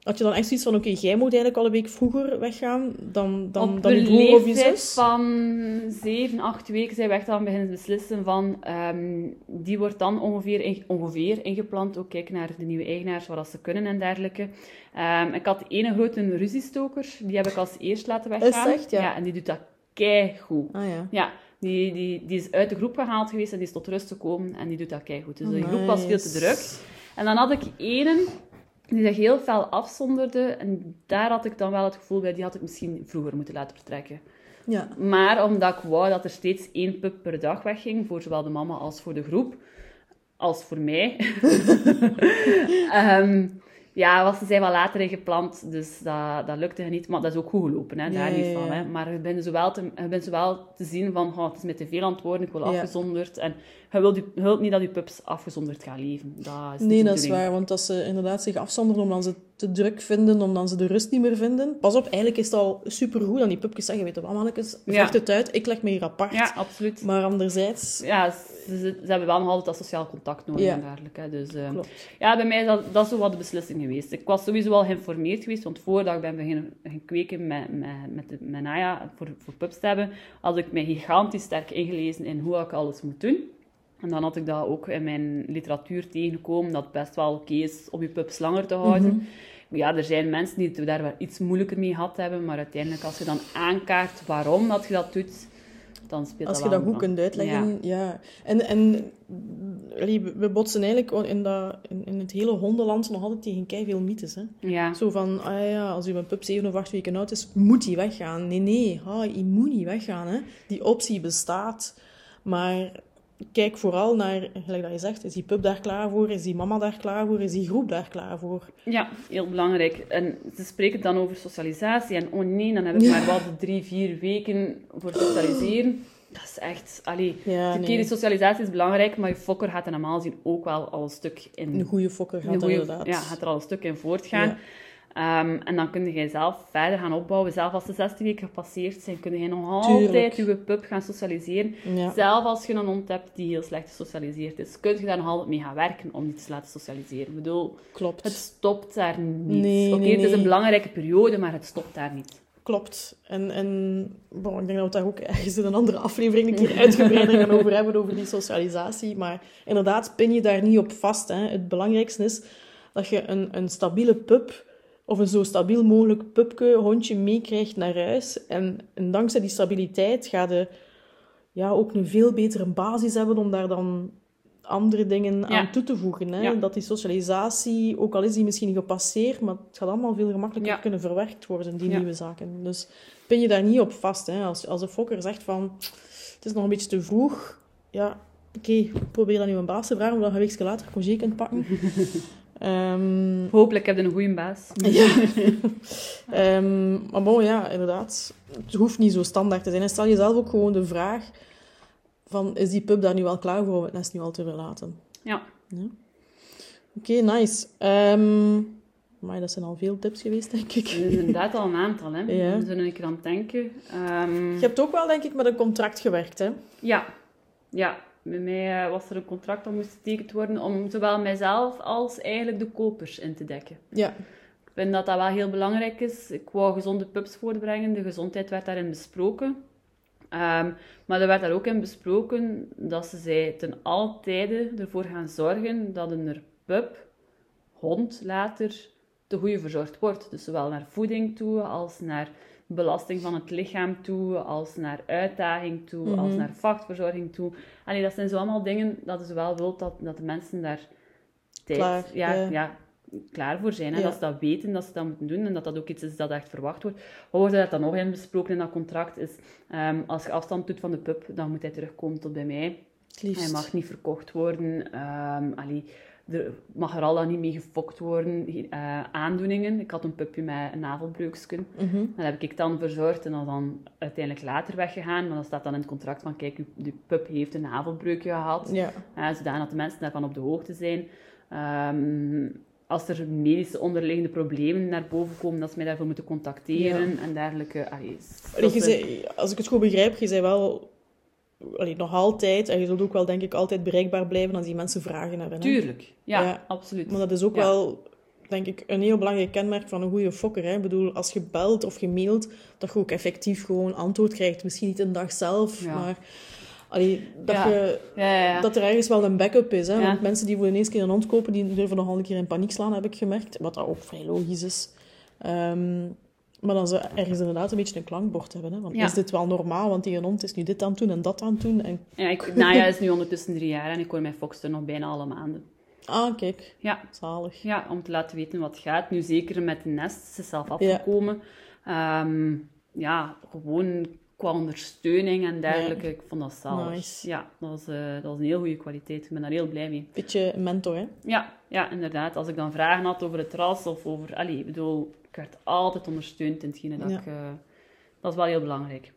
Had je dan echt zoiets van, oké, jij moet eigenlijk al een week vroeger weggaan dan, dan, op dan je broer of je zus? van 7, 8 weken zijn we echt aan beginnen beslissen van... ehm, die wordt dan ongeveer, in- ongeveer ingeplant. Ook kijken naar de nieuwe eigenaars, wat ze kunnen en dergelijke. Ehm, ik had ene grote ruziestoker. Die heb ik als eerst laten weggaan. Echt? Ja. en die doet dat keigoed. Ah ja. Ja, die, die, die is uit de groep gehaald geweest en die is tot rust gekomen. En die doet dat keigoed. Dus de groep was veel te druk. En dan had ik ene die zich heel fel afzonderde. En daar had ik dan wel het gevoel bij, die had ik misschien vroeger moeten laten vertrekken. Ja. Maar omdat ik wou dat er steeds één pup per dag wegging, voor zowel de mama als voor de groep, als voor mij, Ehm, ja, was ze zijn wel later ingeplant, dus dat, dat lukte niet. Maar dat is ook goed gelopen, hè, daar Ja, niet van. Hè. Maar je bent zowel te, je bent zowel te zien van, oh, het is met te veel worden, ik wil Ja. afgezonderd. En je wilt, je wilt niet dat je pups afgezonderd gaan leven. Dat is Nee, dat is waar. Want als ze inderdaad zich afzonderen omdat ze te druk vinden, omdat ze de rust niet meer vinden. Pas op, eigenlijk is het al supergoed aan die pupjes zeggen, weet je wat mannetjes, Ja. vecht het uit, ik leg me hier apart. Ja, absoluut. Maar anderzijds, Ja, ze, ze, ze hebben wel nog altijd dat sociaal contact nodig Ja. en dergelijke. Dus, eh, ja, bij mij is dat, dat is zo wat de beslissing geweest. Ik was sowieso al geïnformeerd geweest, want voordat ik ben beginnen kweken met, met, met, de, met Naya voor, voor pups te hebben, had ik mij gigantisch sterk ingelezen in hoe ik alles moet doen. En dan had ik dat ook in mijn literatuur tegengekomen, dat het best wel oké is om je pups langer te houden. Mhm. Maar Ja, er zijn mensen die het daar wel iets moeilijker mee gehad hebben, maar uiteindelijk als je dan aankaart waarom dat je dat doet, dan speelt Als je dat dat wel goed een- kunt uitleggen, ja. En, en we- botsen eigenlijk in, dat, in, in het hele hondenland nog altijd tegen veel mythes. Hè? Ja, Zo van, ah ja, als uw pup 7 of 8 weken oud is, moet hij weggaan. Nee, nee, hij moet niet weggaan. Hè. Die optie bestaat. Maar kijk vooral naar, gelijk dat je zegt, is die pup daar klaar voor? Is die mama daar klaar voor? Is die groep daar klaar voor? Ja, heel belangrijk. En ze spreken dan over socialisatie. En oh nee, dan heb ik maar wat drie, vier weken voor socialiseren. Dat is echt... Allee, Ja, de nee. keer die socialisatie is belangrijk, maar je fokker gaat er normaal gezien ook wel al een stuk in... Een goede fokker gaat er inderdaad. Ja, gaat er al een stuk in voortgaan. Ja. Ehm, en dan kun je zelf verder gaan opbouwen. Zelf als de 16 weken gepasseerd zijn, kun je nog altijd je pup gaan socialiseren. Ja. Zelf als je een hond hebt die heel slecht gesocialiseerd is, kun je daar nog altijd mee gaan werken om die te laten socialiseren. Ik bedoel, Klopt. het stopt daar niet. Nee, Oké, nee, het is een belangrijke periode, maar het stopt daar niet. Klopt. En, en bon, ik denk dat we daar ook ergens in een andere aflevering een keer uitgebreider gaan over hebben, over die socialisatie. Maar inderdaad, pin je daar niet op vast. Hè. Het belangrijkste is dat je een, een stabiele pup, of een zo stabiel mogelijk pupke, hondje meekrijgt naar huis. En, en dankzij die stabiliteit ga je ja, ook een veel betere basis hebben om daar dan andere dingen aan toe te voegen. Hè. Ja. Dat die socialisatie, ook al is die misschien gepasseerd, maar het gaat allemaal veel gemakkelijker Ja. kunnen verwerkt worden, die nieuwe zaken. Dus pin je daar niet op vast. Hè. Als, als een fokker zegt van, het is nog een beetje te vroeg, ja, oké, probeer dan nu een baas te vragen, omdat je een weekje later congé kunt pakken. Ehm, Hopelijk heb je een goede baas. ja. Ehm, maar bon, ja, inderdaad. Het hoeft niet zo standaard te zijn. En stel jezelf ook gewoon de vraag van, is die pup daar nu wel klaar voor om het nest nu al te verlaten? Ja. Oké, nice. Ehm, maar dat zijn al veel tips geweest, denk ik. Dat is inderdaad al een aantal, hè. Ja. We zullen een keer aan het denken. Je hebt ook wel, denk ik, met een contract gewerkt, hè? Ja. Ja. Bij mij eh, was er een contract dat moest getekend worden om zowel mijzelf als eigenlijk de kopers in te dekken. Ja. Ik vind dat dat wel heel belangrijk is. Ik wou gezonde pups voortbrengen. De gezondheid werd daarin besproken. Ehm, maar er werd daar ook in besproken dat ze zei ten alle tijde ervoor gaan zorgen dat een pup, hond later, te goede verzorgd wordt. Dus zowel naar voeding toe, als naar belasting van het lichaam toe, als naar uitdaging toe, als naar vachtverzorging toe. Allee, dat zijn zo allemaal dingen dat ze wel wilt dat, dat de mensen daar tijd Klaar, ja, ja. ja, klaar voor zijn. Ja. Dat ze dat weten, dat ze dat moeten doen en dat dat ook iets is dat echt verwacht wordt. Wat wordt er dan nog in besproken in dat contract is, ehm, als je afstand doet van de pup, dan moet hij terugkomen tot bij mij. Liefst. Hij mag niet verkocht worden. ehm allee, er mag er al dan niet mee gefokt worden. Eh, aandoeningen. Ik had een pupje met een navelbreuksken. Mhm. Dat heb ik dan verzorgd en dat dan uiteindelijk later weggegaan. Maar dan staat dan in het contract van, kijk, de pup heeft een navelbreukje gehad. Ja. Uh, zodat de mensen daarvan op de hoogte zijn. Ehm, als er medische onderliggende problemen naar boven komen, dat ze mij daarvoor moeten contacteren en dergelijke. Allee, als ik het goed begrijp, je zei wel allee, nog altijd, en je zult ook wel, denk ik, altijd bereikbaar blijven als die mensen vragen. Hè? Tuurlijk, ja, Ja. absoluut. Maar dat is ook Ja. wel, denk ik, een heel belangrijk kenmerk van een goede fokker. Hè? Ik bedoel, als je belt of je mailt, dat je ook effectief gewoon antwoord krijgt. Misschien niet een dag zelf, Ja. maar allee, dat, je, dat er ergens wel een backup is. Hè? Want mensen die voor de eerste keer een hond kopen, die durven nogal een keer in paniek slaan, heb ik gemerkt. Wat dat ook vrij logisch is. Ehm, maar dan ze ergens inderdaad een beetje een klankbord hebben. Hè? Want Ja. is dit wel normaal? Want die hond is nu dit aan het doen en dat aan het doen. En... Ja, ik, is nu ondertussen drie jaar en ik hoor mijn Foxter nog bijna alle maanden. Ah, kijk. Ja, Zalig. ja, om te laten weten wat gaat. Nu zeker met de nest, ze is zelf afgekomen. Ja, ja gewoon qua ondersteuning en dergelijke. Ik vond dat zalig. Nice. Ja, dat was, eh, dat was een heel goede kwaliteit. Ik ben daar heel blij mee. Beetje een mentor, hè? Ja, ja, inderdaad. Als ik dan vragen had over het ras of over... Allee, ik bedoel, ik werd altijd ondersteund in hetgene dat Ja. ik... eh, dat is wel heel belangrijk.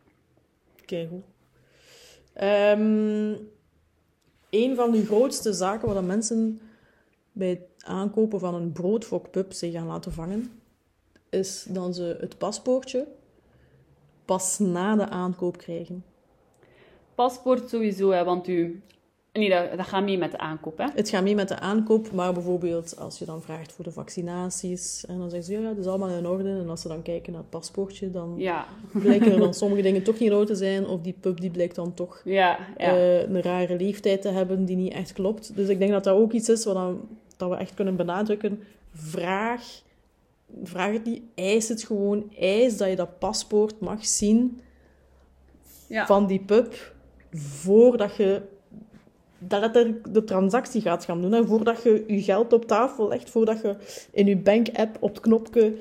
Kijk goed. Ehm, een van de grootste zaken waar mensen bij het aankopen van een broodfokpup zich gaan laten vangen, is dat ze het paspoortje pas na de aankoop krijgen. Paspoort sowieso, hè, want u... Nee, dat, dat gaat mee met de aankoop, hè? Het gaat mee met de aankoop, maar bijvoorbeeld als je dan vraagt voor de vaccinaties, en dan zeggen ze, ja, dat is allemaal in orde. En als ze dan kijken naar het paspoortje, dan Ja. blijken er dan sommige dingen toch niet in orde te zijn, of die pup die blijkt dan toch Ja, ja. eh, een rare leeftijd te hebben die niet echt klopt. Dus ik denk dat dat ook iets is wat dan, dat we echt kunnen benadrukken. Vraag, vraag het niet, eis het gewoon. Eis dat je dat paspoort mag zien van die pup voordat je dat er de transactie gaat gaan doen. Hè. Voordat je je geld op tafel legt, voordat je in je bank-app op het knopje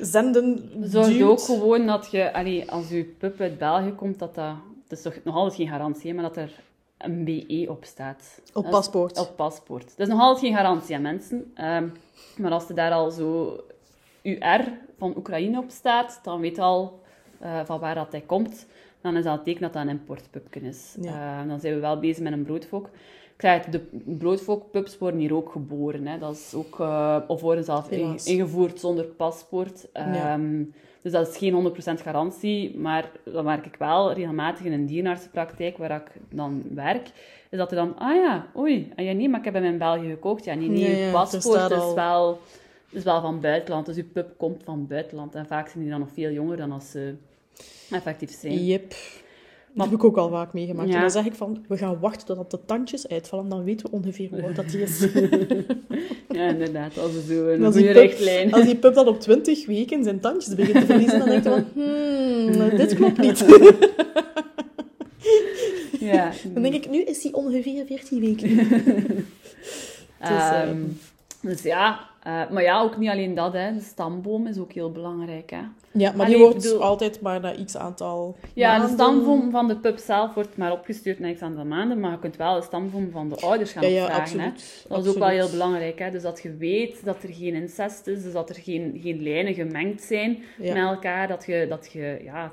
zenden Zorg duwt. ook gewoon dat je, allee, als je pup uit België komt, dat dat... Het is toch nog altijd geen garantie, hè, maar dat er een BE op staat. Op paspoort. Op paspoort. Dat is nog altijd geen garantie aan mensen. Ehm, maar als er daar al zo UR van Oekraïne op staat, dan weet je al eh, van waar dat hij komt. Dan is dat een teken dat dat een importpupje is. Ja. Ehm, dan zijn we wel bezig met een broodfok. Ik het, de broodfokpups worden hier ook geboren. Hè. Dat is ook, eh, of worden zelf Helaas. ingevoerd zonder paspoort. Ja. Ehm, Dus dat is geen 100% garantie, maar dan merk ik wel regelmatig in een dierenartsenpraktijk waar ik dan werk, is dat er dan, ah ja, oei, ah ja, nee, maar ik heb hem in België gekocht. Ja, nee, nee, paspoort is al- wel, is wel van buitenland, dus je pup komt van buitenland. En vaak zijn die dan nog veel jonger dan als ze effectief zijn. Yep. Dat heb ik ook al vaak meegemaakt. Ja. En dan zeg ik van, we gaan wachten totdat de tandjes uitvallen, dan weten we ongeveer hoe oud dat die is. Ja, inderdaad, als er zo een Als die pup-. Als die pup dan op 20 weken zijn tandjes begint te verliezen, dan denk je van, hmm, dit klopt niet. Ja. Dan denk ik, nu is hij ongeveer 14 weken. Dus, eh, Ehm, dus ja, eh, maar ja, ook niet alleen dat, hè. de stamboom is ook heel belangrijk. Hè. Ja, maar Allee, die wordt bedoel- altijd maar na x aantal Ja, de stamboom van de pup zelf wordt maar opgestuurd na x aantal maanden, maar je kunt wel de stamboom van de ouders gaan Ja, ja, opvragen. Hè. absoluut. Dat is ook wel heel belangrijk. Hè. Dus dat je weet dat er geen incest is, dus dat er geen, geen lijnen gemengd zijn Ja. met elkaar, dat je, dat je ja,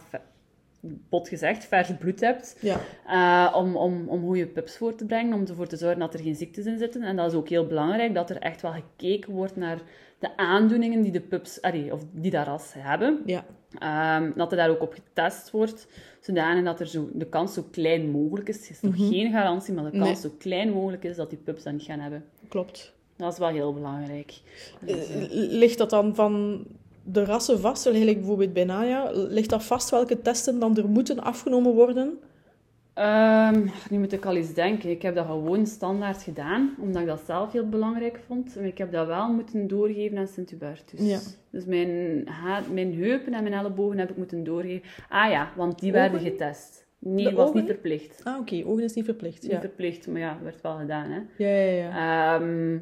bot gezegd, vers bloed hebt. Ja, Eh, om, om, om goede pups voor te brengen, om ervoor te zorgen dat er geen ziektes in zitten. En dat is ook heel belangrijk, dat er echt wel gekeken wordt naar de aandoeningen die de pups, allee, of die dat ras hebben. ja, Ehm, dat er daar ook op getest wordt, zodanig dat er zo, de kans zo klein mogelijk is. Het is nog geen garantie, maar de kans Mhm. Nee. zo klein mogelijk is dat die pups dat niet gaan hebben. klopt. Dat is wel heel belangrijk. Dus, Eh, Ligt dat dan van de rassen vast? Eigenlijk bijvoorbeeld bij Naya, ligt dat vast welke testen dan er moeten afgenomen worden? Ehm, nu moet ik al eens denken. Ik heb dat gewoon standaard gedaan, omdat ik dat zelf heel belangrijk vond. Ik heb dat wel moeten doorgeven aan Sint-Hubertus. Ja. Dus mijn, mijn heupen en mijn ellebogen heb ik moeten doorgeven. Ah ja, want die werden getest. Nee, De was ogen? niet verplicht. Ah, oké, ogen is niet verplicht. Niet Ja, verplicht, maar ja, werd wel gedaan. Hè. ja, ja. ja. Ehm,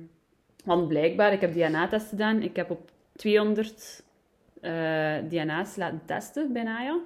want blijkbaar, ik heb DNA-test gedaan. Ik heb op 200 eh, DNA's laten testen bij Naya.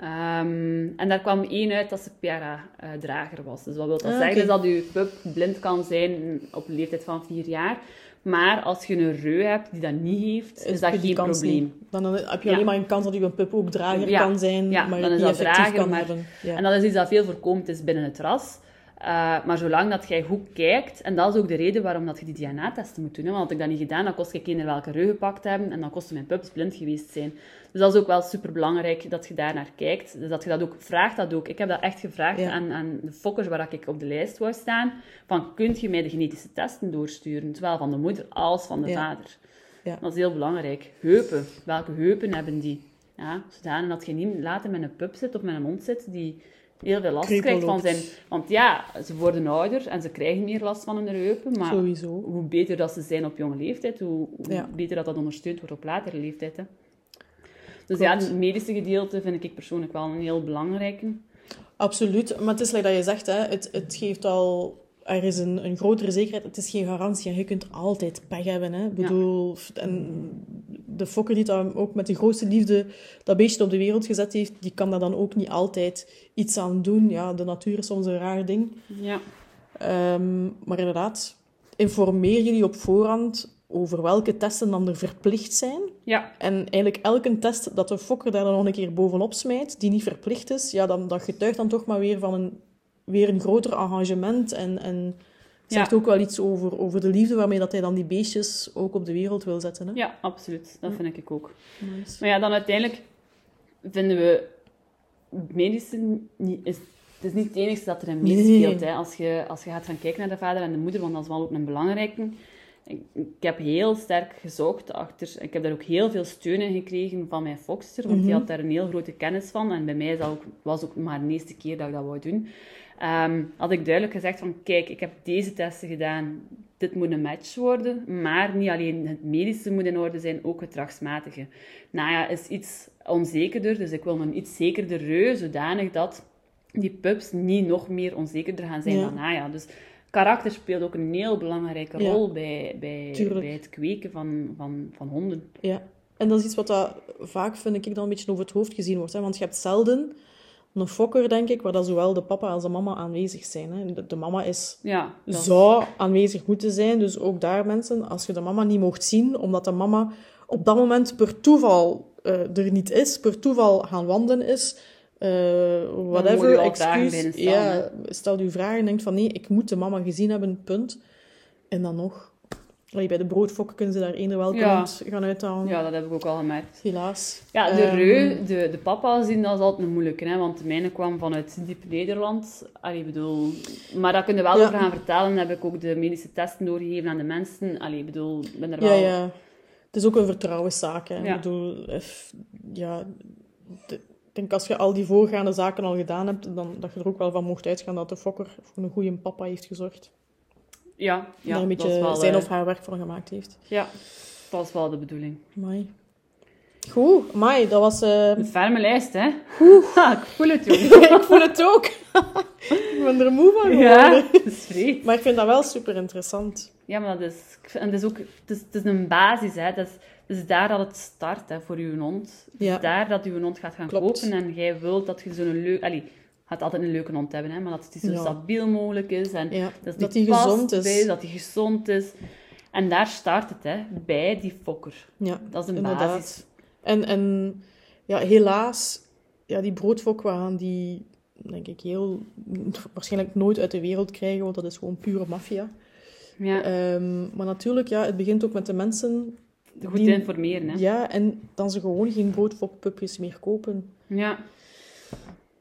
Ehm, en daar kwam één uit dat ze PRA-drager was. Dus wat wil dat Ah, zeggen? dat je pup blind kan zijn op een leeftijd van 4 jaar. Maar als je een reu hebt die dat niet heeft, is, dat geen probleem. niet. Dan heb je Ja. alleen maar een kans dat je een pup ook drager Ja. kan zijn, Ja, maar dan het is niet dat drager, maar-. Ja. En dat is iets dat veel voorkomend is binnen het ras. Uh, maar zolang dat jij goed kijkt, en dat is ook de reden waarom dat je die DNA-testen moet doen. Hè? Want had ik dat niet gedaan, dan kost ik eender welke reu gepakt hebben en dan kosten mijn pups blind geweest zijn. Dus dat is ook wel super belangrijk dat je daar naar kijkt. Dus dat je dat ook vraagt, dat ook. Ik heb dat echt gevraagd Ja. aan, aan de fokkers waar ik op de lijst wou staan. Van, kunt je mij de genetische testen doorsturen? Zowel van de moeder als van de Ja. vader. Ja. Dat is heel belangrijk. Heupen. Welke heupen hebben die? Ja, zodanig dat je niet later met een pup zit of met een hond zit die heel veel last krijgt van zijn... Want ja, ze worden ouder en ze krijgen meer last van hun heupen, maar Sowieso. hoe beter dat ze zijn op jonge leeftijd, hoe, hoe Ja. beter dat dat ondersteund wordt op latere leeftijd. Hè. Dus ja, het medische gedeelte vind ik persoonlijk wel een heel belangrijke. Absoluut, maar het is like dat je zegt, hè, het, het geeft al... Er is een, een grotere zekerheid, het is geen garantie. En je kunt altijd pech hebben. Hè. Ik bedoel, en de fokker die dan ook met de grootste liefde dat beestje op de wereld gezet heeft, die kan daar dan ook niet altijd iets aan doen. Ja, de natuur is soms een raar ding. Ja. Ehm, maar inderdaad, informeer jullie op voorhand over welke testen dan er verplicht zijn. Ja, En eigenlijk elke test dat de fokker daar dan nog een keer bovenop smijt, die niet verplicht is, ja, dan, dat getuigt dan toch maar weer van een weer een groter engagement. En, en zegt Ja. ook wel iets over, over de liefde waarmee dat hij dan die beestjes ook op de wereld wil zetten. Hè? Ja, absoluut. Dat vind ik ook. Nice. Maar ja, dan uiteindelijk vinden we medische niet, is, het is niet het enige dat erin Nee. meespeelt. Hè. Als, je, als je gaat gaan kijken naar de vader en de moeder, want dat is wel ook een belangrijke. Ik, ik heb heel sterk gezocht achter... Ik heb daar ook heel veel steun in gekregen van mijn fokster, want die had daar een heel grote kennis van. En bij mij is dat ook, was ook maar de eerste keer dat ik dat wou doen. Ehm, had ik duidelijk gezegd van, kijk, ik heb deze testen gedaan. Dit moet een match worden. Maar niet alleen het medische moet in orde zijn, ook het gedragsmatige. Nou ja, is iets onzekerder, dus ik wil een iets zekerder reu, zodanig dat die pups niet nog meer onzekerder gaan zijn Ja. dan Naya. Dus karakter speelt ook een heel belangrijke Ja. rol bij, bij, bij het kweken van, van, van honden. Ja, en dat is iets wat dat vaak, vind ik, dan een beetje over het hoofd gezien wordt. Hè? Want je hebt zelden een fokker, denk ik, waar dat zowel de papa als de mama aanwezig zijn. Hè? De, de mama is, Ja, dat zou aanwezig moeten zijn. Dus ook daar, mensen, als je de mama niet mocht zien, omdat de mama op dat moment per toeval eh, er niet is, per toeval gaan wandelen is, eh, whatever, excuus. Ja, stel je vragen en denkt van nee, ik moet de mama gezien hebben, punt. En dan nog... Bij de broodfokken kunnen ze daar eender welke Ja. gaan uithalen. ja, dat heb ik ook al gemerkt. Helaas. Ja, de Ehm, reu, de, de papa zien, dat is altijd een moeilijke, hè, want de mijne kwam vanuit diep Nederland. Allee, bedoel, maar dat kun je wel Ja. over gaan vertellen. Dan heb ik ook de medische testen doorgegeven aan de mensen. Allee, bedoel, ben er Ja, wel... ja. Het is ook een vertrouwenszaak. Hè. Ja. Ik bedoel, ja, de- ik denk als je al die voorgaande zaken al gedaan hebt, dan dat je er ook wel van mocht uitgaan dat de fokker voor een goede papa heeft gezorgd. Ja, ja, daar een beetje wel, zijn eh, of haar werk van gemaakt heeft. Ja, dat is wel de bedoeling. Amai. Goed, amai, dat was... eh, Een ferme lijst, hè? Ha, ik voel het, joh. ik voel het ook. ik ben er moe van. Ja. Maar ik vind dat wel super interessant. Ja, maar dat is, en dat is ook het is, het is een basis. Hè. Dat is, het is daar dat het start hè, voor uw hond. Het Ja. is daar dat uw hond gaat gaan Klopt. kopen en jij wilt dat je zo'n leuk... Allee, gaat altijd een leuke hond hebben, hè, maar dat hij zo Ja. stabiel mogelijk is. En Ja, dat, dat die die past gezond is. bij, dat hij gezond is. En daar start het, hè, bij die fokker. Ja, Dat is een inderdaad. basis. En, en ja, helaas, ja, die broodfok, we gaan die, denk ik, heel, waarschijnlijk nooit uit de wereld krijgen, want dat is gewoon pure maffia. Ja, Ehm, maar natuurlijk, ja, het begint ook met de mensen. goed die- te informeren. Hè. Ja, en dan ze gewoon geen broodfokpupjes meer kopen. Ja.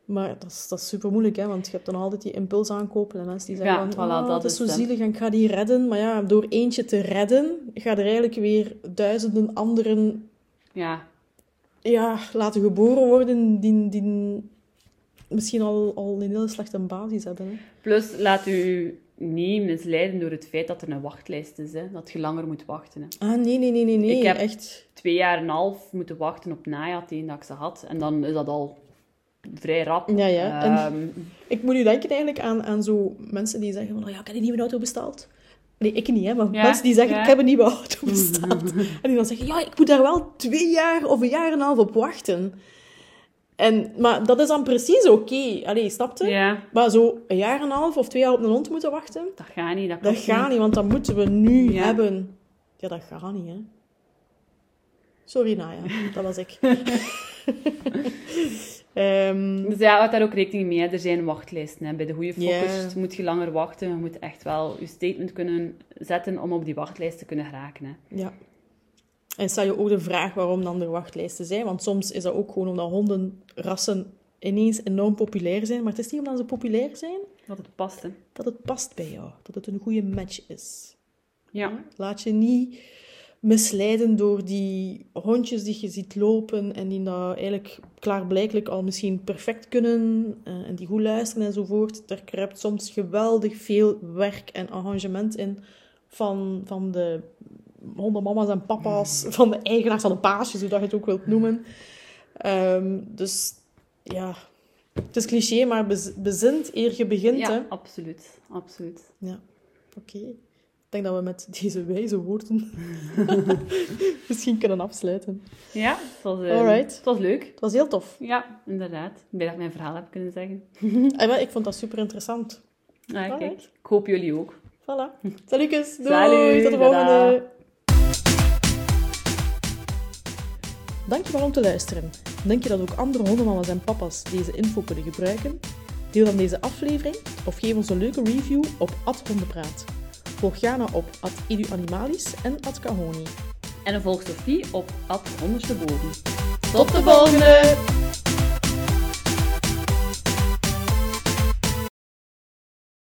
Maar dat is, dat is super moeilijk, hè, want je hebt dan altijd die impuls aankopen en mensen die zeggen Ja, van, voilà, "Oh, dat het is zo zielig en ik ga die redden. Maar ja, door eentje te redden, ga er eigenlijk weer duizenden anderen ja, ja, laten geboren worden die, die misschien al, al een hele slechte basis hebben. Hè. Plus, laat u niet misleiden door het feit dat er een wachtlijst is. Hè. Dat je langer moet wachten. Hè. Ah, nee, nee, nee, nee, nee. Ik heb- echt. twee jaar en een half moeten wachten op Naya dat ik ze had. En dan is dat al vrij rap. Ja, ja. Ehm, Ik moet nu denken eigenlijk aan, aan zo mensen die zeggen van, oh ja, ik heb een nieuwe auto besteld. Nee, ik niet, hè, maar Ja, mensen die zeggen, ja. ik heb een nieuwe auto besteld. en die dan zeggen, ja, ik moet daar wel twee jaar of een jaar en een half op wachten. En, maar dat is dan precies oké. Allee, snap je? ja, Maar zo een jaar en een half of twee jaar op een hond moeten wachten, dat gaat niet. Dat, dat klopt gaat niet, want dat moeten we nu Ja. hebben. Ja, dat gaat niet, hè. Sorry, Naya. Dat was ik. Ehm, Dus ja, houd daar ook rekening mee. hè. Er zijn wachtlijsten. Hè. Bij de goede fokkers moet je langer wachten. Je moet echt wel je statement kunnen zetten om op die wachtlijst te kunnen geraken. Hè. Ja. En stel je ook de vraag waarom dan er wachtlijsten zijn. Want soms is dat ook gewoon omdat hondenrassen ineens enorm populair zijn. Maar het is niet omdat ze populair zijn, Dat het past. Hè. dat het past bij jou. Dat het een goede match is. Ja. Laat je niet misleiden door die hondjes die je ziet lopen en die dat eigenlijk klaarblijkelijk al misschien perfect kunnen eh, en die goed luisteren enzovoort. Daar kruipt soms geweldig veel werk en arrangement in van, van de hondenmama's en papa's, van de eigenaars van de paasjes, hoe dat je het ook wilt noemen. Ehm, dus ja, het is cliché, maar bez- bezint eer je begint. Hè? Ja, absoluut. absoluut. Ja, oké. Ik denk dat we met deze wijze woorden misschien kunnen afsluiten. Ja, het was, eh, Alright. het was leuk. Het was heel tof. Ja, inderdaad. Ik ben dat ik mijn verhaal heb kunnen zeggen. En wel, ik vond dat super interessant. Kijk. Alright. Ik hoop jullie ook. Voilà. Salutjes. Doei. Salut, Tot de volgende. Dankjewel om te luisteren. Denk je dat ook andere hondenmama's en papa's deze info kunnen gebruiken? Deel dan deze aflevering of geef ons een leuke review op @hondenpraat. Volg Jana op @eduanimalis en @kahoni. En volg Sophie op at ondersteboven. Tot de volgende!